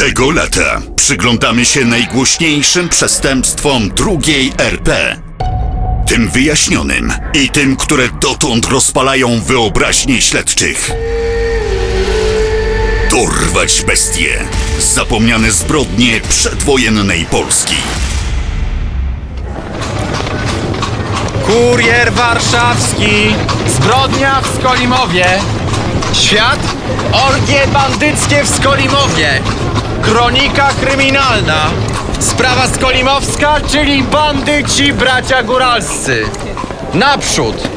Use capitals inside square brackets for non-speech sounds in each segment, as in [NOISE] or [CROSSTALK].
Tego lata przyglądamy się najgłośniejszym przestępstwom drugiej RP. Tym wyjaśnionym i tym, które dotąd rozpalają wyobraźnię śledczych. Dorwać bestie. Zapomniane zbrodnie przedwojennej Polski. Kurier warszawski! Zbrodnia w Skolimowie! Świat? Orgie bandyckie w Skolimowie! Kronika kryminalna! Sprawa skolimowska, czyli bandyci bracia góralscy! Naprzód!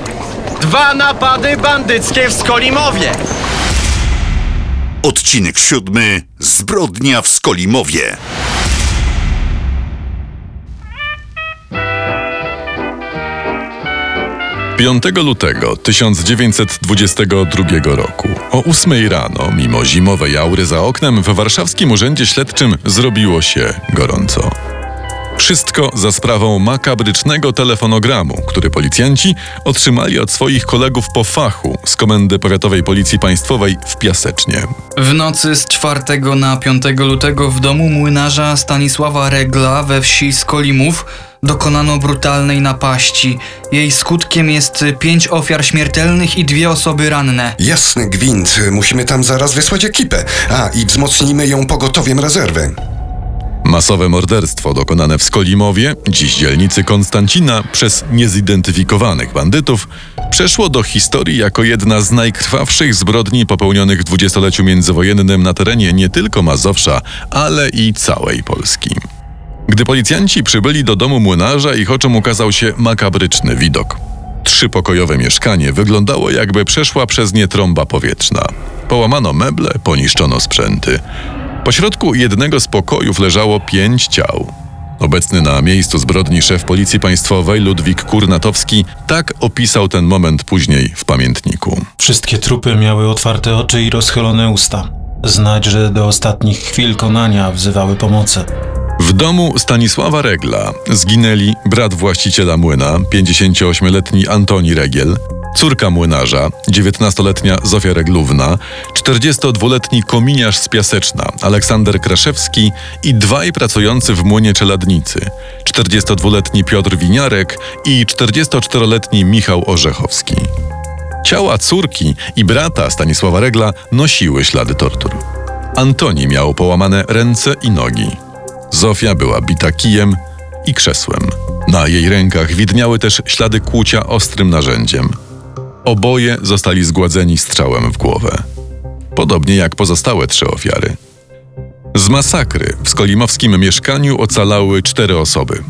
Dwa napady bandyckie w Skolimowie! Odcinek siódmy. Zbrodnia w Skolimowie. Piątego lutego 1922 roku o 8 rano, mimo zimowej aury za oknem, w warszawskim urzędzie śledczym zrobiło się gorąco. Wszystko za sprawą makabrycznego telefonogramu, który policjanci otrzymali od swoich kolegów po fachu z Komendy Powiatowej Policji Państwowej w Piasecznie. W nocy z 4 na 5 lutego w domu młynarza Stanisława Regla we wsi Skolimów dokonano brutalnej napaści. Jej skutkiem jest pięć ofiar śmiertelnych i dwie osoby ranne. Jasny gwint, musimy tam zaraz wysłać ekipę. A, i wzmocnimy ją pogotowiem rezerwy. Masowe morderstwo dokonane w Skolimowie, dziś dzielnicy Konstancina, przez niezidentyfikowanych bandytów, przeszło do historii jako jedna z najkrwawszych zbrodni popełnionych w dwudziestoleciu międzywojennym na terenie nie tylko Mazowsza, ale i całej Polski. Gdy policjanci przybyli do domu młynarza, ich oczom ukazał się makabryczny widok. Trzypokojowe mieszkanie wyglądało jakby przeszła przez nie trąba powietrzna. Połamano meble, poniszczono sprzęty. Pośrodku jednego z pokojów leżało pięć ciał. Obecny na miejscu zbrodni szef Policji Państwowej Ludwik Kurnatowski tak opisał ten moment później w pamiętniku. Wszystkie trupy miały otwarte oczy i rozchylone usta. Znać, że do ostatnich chwil konania wzywały pomocy. W domu Stanisława Regla zginęli brat właściciela młyna, 58-letni Antoni Regiel, córka młynarza, 19-letnia Zofia Reglówna, 42-letni kominiarz z Piaseczna, Aleksander Kraszewski i dwaj pracujący w młynie czeladnicy, 42-letni Piotr Winiarek i 44-letni Michał Orzechowski. Ciała córki i brata Stanisława Regla nosiły ślady tortur. Antoni miał połamane ręce i nogi. Zofia była bita kijem i krzesłem. Na jej rękach widniały też ślady kłucia ostrym narzędziem. Oboje zostali zgładzeni strzałem w głowę. Podobnie jak pozostałe trzy ofiary. Z masakry w skolimowskim mieszkaniu ocalały cztery osoby.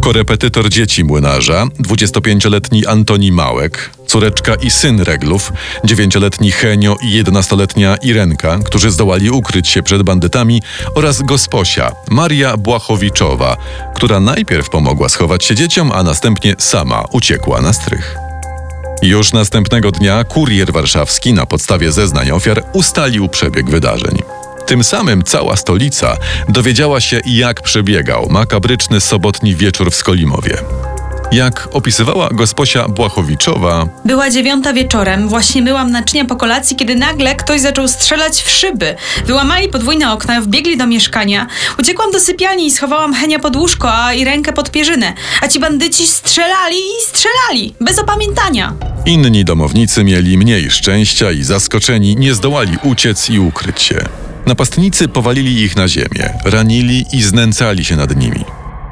Korepetytor dzieci młynarza, 25-letni Antoni Małek, córeczka i syn Reglów, 9-letni Henio i 11-letnia Irenka, którzy zdołali ukryć się przed bandytami, oraz gosposia Maria Błachowiczowa, która najpierw pomogła schować się dzieciom, a następnie sama uciekła na strych. Już następnego dnia kurier warszawski na podstawie zeznań ofiar ustalił przebieg wydarzeń. Tym samym cała stolica dowiedziała się, jak przebiegał makabryczny sobotni wieczór w Skolimowie. Jak opisywała gosposia Błachowiczowa, Była dziewiąta wieczorem, właśnie myłam naczynia po kolacji, kiedy nagle ktoś zaczął strzelać w szyby. Wyłamali podwójne okna, wbiegli do mieszkania. Uciekłam do sypialni i schowałam Henia pod łóżko, a i rękę pod pierzynę. A ci bandyci strzelali i strzelali, bez opamiętania. Inni domownicy mieli mniej szczęścia i zaskoczeni nie zdołali uciec i ukryć się. Napastnicy powalili ich na ziemię, ranili i znęcali się nad nimi.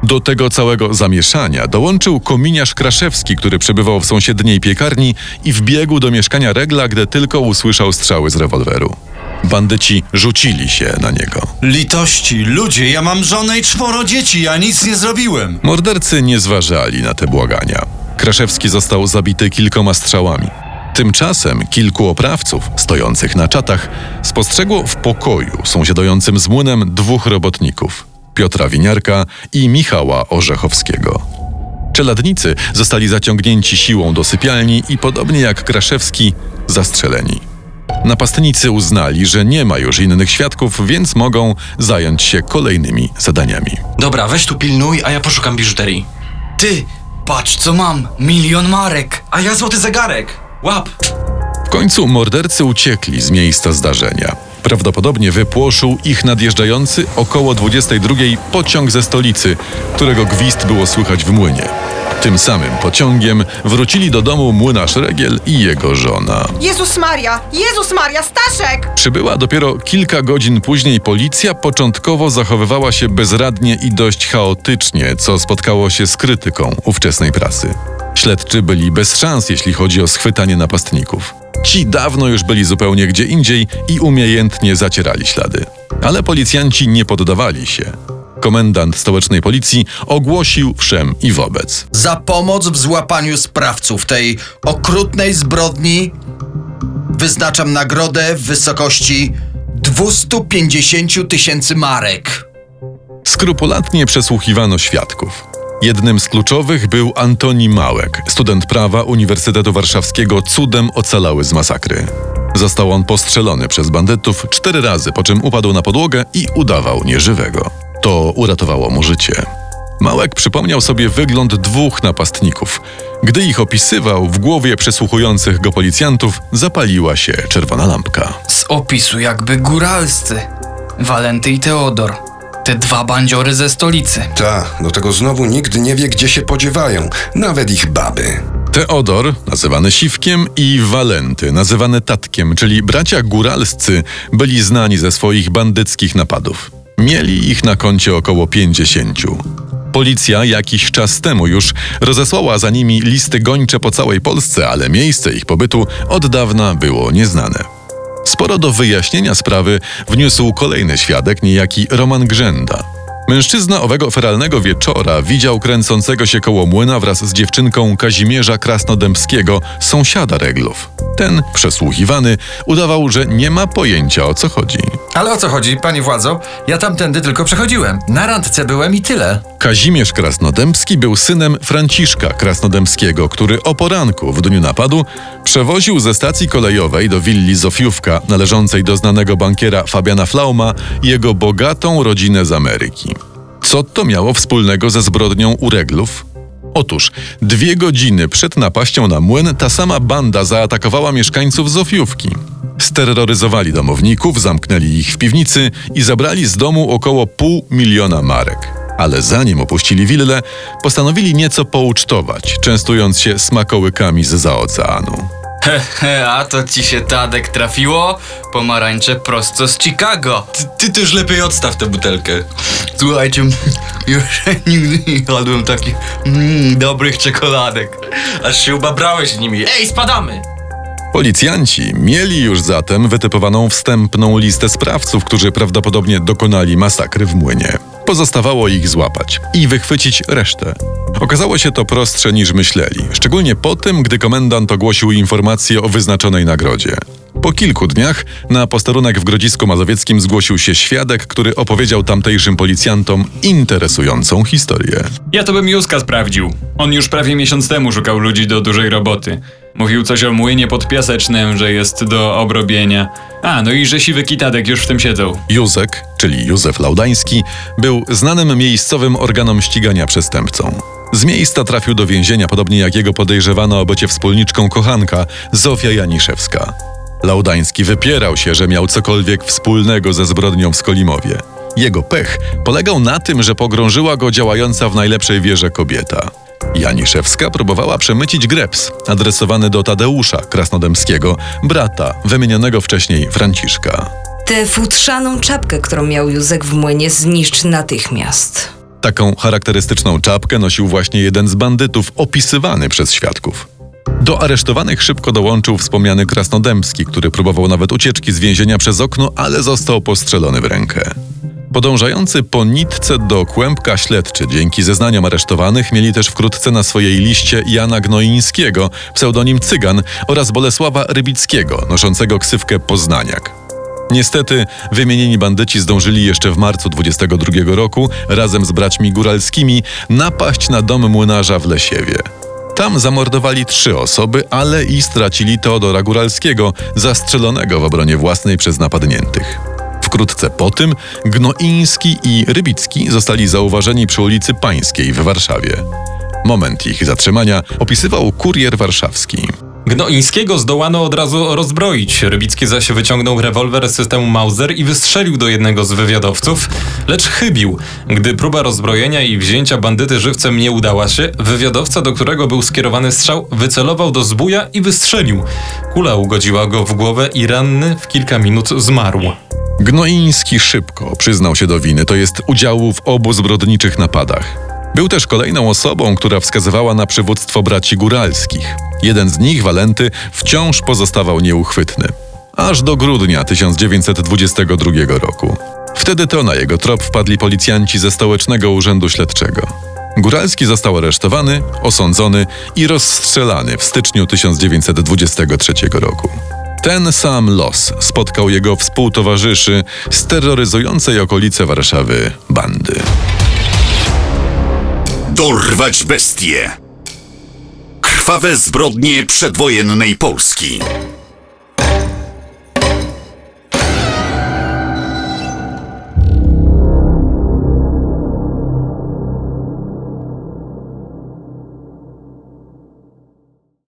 Do tego całego zamieszania dołączył kominiarz Kraszewski, który przebywał w sąsiedniej piekarni i wbiegł do mieszkania Regla, gdy tylko usłyszał strzały z rewolweru. Bandyci rzucili się na niego. Litości, ludzie, ja mam żonę i czworo dzieci, ja nic nie zrobiłem. Mordercy nie zważali na te błagania. Kraszewski został zabity kilkoma strzałami. Tymczasem kilku oprawców stojących na czatach spostrzegło w pokoju sąsiadującym z młynem dwóch robotników Piotra Winiarka i Michała Orzechowskiego. Czeladnicy zostali zaciągnięci siłą do sypialni i podobnie jak Kraszewski zastrzeleni. Napastnicy uznali, że nie ma już innych świadków, więc mogą zająć się kolejnymi zadaniami. Dobra, weź tu pilnuj, a ja poszukam biżuterii. Ty, patrz co mam, milion marek. A ja złoty zegarek. Łap. W końcu mordercy uciekli z miejsca zdarzenia. Prawdopodobnie wypłoszył ich nadjeżdżający około 22 pociąg ze stolicy, którego gwizd było słychać w młynie. Tym samym pociągiem wrócili do domu młynarz Regiel i jego żona. Jezus Maria! Jezus Maria! Staszek! Przybyła dopiero kilka godzin później policja początkowo zachowywała się bezradnie i dość chaotycznie, co spotkało się z krytyką ówczesnej prasy. Śledczy byli bez szans, jeśli chodzi o schwytanie napastników. Ci dawno już byli zupełnie gdzie indziej i umiejętnie zacierali ślady. Ale policjanci nie poddawali się. Komendant stołecznej policji ogłosił wszem i wobec. Za pomoc w złapaniu sprawców tej okrutnej zbrodni wyznaczam nagrodę w wysokości 250 tysięcy marek. Skrupulatnie przesłuchiwano świadków. Jednym z kluczowych był Antoni Małek, student prawa Uniwersytetu Warszawskiego, cudem ocalały z masakry. Został on postrzelony przez bandytów cztery razy, po czym upadł na podłogę i udawał nieżywego. To uratowało mu życie. Małek przypomniał sobie wygląd dwóch napastników. Gdy ich opisywał, w głowie przesłuchujących go policjantów zapaliła się czerwona lampka. Z opisu jakby góralscy. Walenty i Teodor. Te dwa bandziory ze stolicy. Ta, do tego znowu nikt nie wie, gdzie się podziewają, nawet ich baby. Teodor, nazywany Siwkiem, i Walenty, nazywany Tatkiem, czyli bracia góralscy, byli znani ze swoich bandyckich napadów. Mieli ich na koncie około pięćdziesięciu. Policja jakiś czas temu już rozesłała za nimi listy gończe po całej Polsce, ale miejsce ich pobytu od dawna było nieznane. Sporo do wyjaśnienia sprawy wniósł kolejny świadek, niejaki Roman Grzęda. Mężczyzna owego feralnego wieczora widział kręcącego się koło młyna wraz z dziewczynką Kazimierza Krasnodębskiego, sąsiada Reglów. Ten, przesłuchiwany, udawał, że nie ma pojęcia o co chodzi. Ale o co chodzi, panie władzo? Ja tamtędy tylko przechodziłem. Na randce byłem i tyle. Kazimierz Krasnodębski był synem Franciszka Krasnodębskiego, który o poranku w dniu napadu przewoził ze stacji kolejowej do willi Zofiówka, należącej do znanego bankiera Fabiana Flauma, jego bogatą rodzinę z Ameryki. Co to miało wspólnego ze zbrodnią ureglów? Otóż dwie godziny przed napaścią na młyn ta sama banda zaatakowała mieszkańców Zofiówki. Steroryzowali domowników, zamknęli ich w piwnicy i zabrali z domu około pół miliona marek. Ale zanim opuścili willę, postanowili nieco poucztować, częstując się smakołykami z oceanu. Hehe, a to ci się Tadek trafiło? Pomarańcze prosto z Chicago. Ty, ty też lepiej odstaw tę butelkę. Słuchajcie, już [LAUGHS] nigdy nie jadłem takich mm, dobrych czekoladek. Aż się ubabrałeś nimi. Ej, spadamy! Policjanci mieli już zatem wytypowaną wstępną listę sprawców, którzy prawdopodobnie dokonali masakry w młynie. Pozostawało ich złapać i wychwycić resztę. Okazało się to prostsze niż myśleli, szczególnie po tym, gdy komendant ogłosił informację o wyznaczonej nagrodzie. Po kilku dniach na posterunek w Grodzisku Mazowieckim zgłosił się świadek, który opowiedział tamtejszym policjantom interesującą historię. Ja to bym Józka sprawdził. On już prawie miesiąc temu szukał ludzi do dużej roboty. Mówił coś o młynie podpiasecznym, że jest do obrobienia. A, no i że siwy kitadek już w tym siedzą. Józek, czyli Józef Laudański, był znanym miejscowym organom ścigania przestępcą. Z miejsca trafił do więzienia, podobnie jak jego podejrzewano o bycie wspólniczką kochanka Zofia Janiszewska. Laudański wypierał się, że miał cokolwiek wspólnego ze zbrodnią w Skolimowie. Jego pech polegał na tym, że pogrążyła go działająca w najlepszej wierze kobieta. Janiszewska próbowała przemycić greps adresowany do Tadeusza Krasnodębskiego, brata wymienionego wcześniej Franciszka. Tę futrzaną czapkę, którą miał Józek w młynie, zniszcz natychmiast. Taką charakterystyczną czapkę nosił właśnie jeden z bandytów opisywany przez świadków. Do aresztowanych szybko dołączył wspomniany Krasnodębski, który próbował nawet ucieczki z więzienia przez okno, ale został postrzelony w rękę. Podążający po nitce do kłębka śledczy dzięki zeznaniom aresztowanych mieli też wkrótce na swojej liście Jana Gnoińskiego, pseudonim Cygan oraz Bolesława Rybickiego, noszącego ksywkę Poznaniak. Niestety, wymienieni bandyci zdążyli jeszcze w marcu 22 roku razem z braćmi góralskimi napaść na dom młynarza w Lesiewie. Tam zamordowali trzy osoby, ale i stracili Teodora Góralskiego, zastrzelonego w obronie własnej przez napadniętych. Wkrótce po tym Gnoiński i Rybicki zostali zauważeni przy ulicy Pańskiej w Warszawie. Moment ich zatrzymania opisywał kurier warszawski. Gnoińskiego zdołano od razu rozbroić. Rybicki zaś wyciągnął rewolwer z systemu Mauser i wystrzelił do jednego z wywiadowców, lecz chybił. Gdy próba rozbrojenia i wzięcia bandyty żywcem nie udała się, wywiadowca, do którego był skierowany strzał, wycelował do zbuja i wystrzelił. Kula ugodziła go w głowę i ranny w kilka minut zmarł. Gnoiński szybko przyznał się do winy, to jest udziału w obu zbrodniczych napadach. Był też kolejną osobą, która wskazywała na przywództwo braci góralskich. Jeden z nich, Walenty, wciąż pozostawał nieuchwytny. Aż do grudnia 1922 roku. Wtedy to na jego trop wpadli policjanci ze Stołecznego Urzędu Śledczego. Góralski został aresztowany, osądzony i rozstrzelany w styczniu 1923 roku. Ten sam los spotkał jego współtowarzyszy z terroryzującej okolice Warszawy bandy. Dorwać bestie. Krwawe zbrodnie przedwojennej Polski.